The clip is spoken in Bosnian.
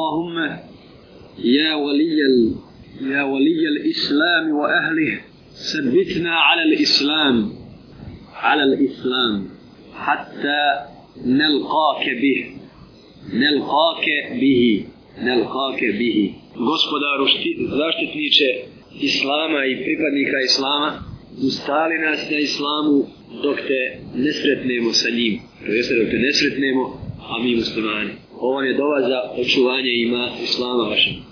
اللهم يا ولي ال... يا ولي الإسلام وأهله ثبتنا على الإسلام على الإسلام حتى نلقاك به نلقاك به نلقاك به gospodaru zaštitniče Islama i pripadnika Islama ustali nas na Islamu dok te ne sretnemo sa njim to jeste dok te ne sretnemo a mi muslimani ovo je dova za očuvanje ima Islama vašeg.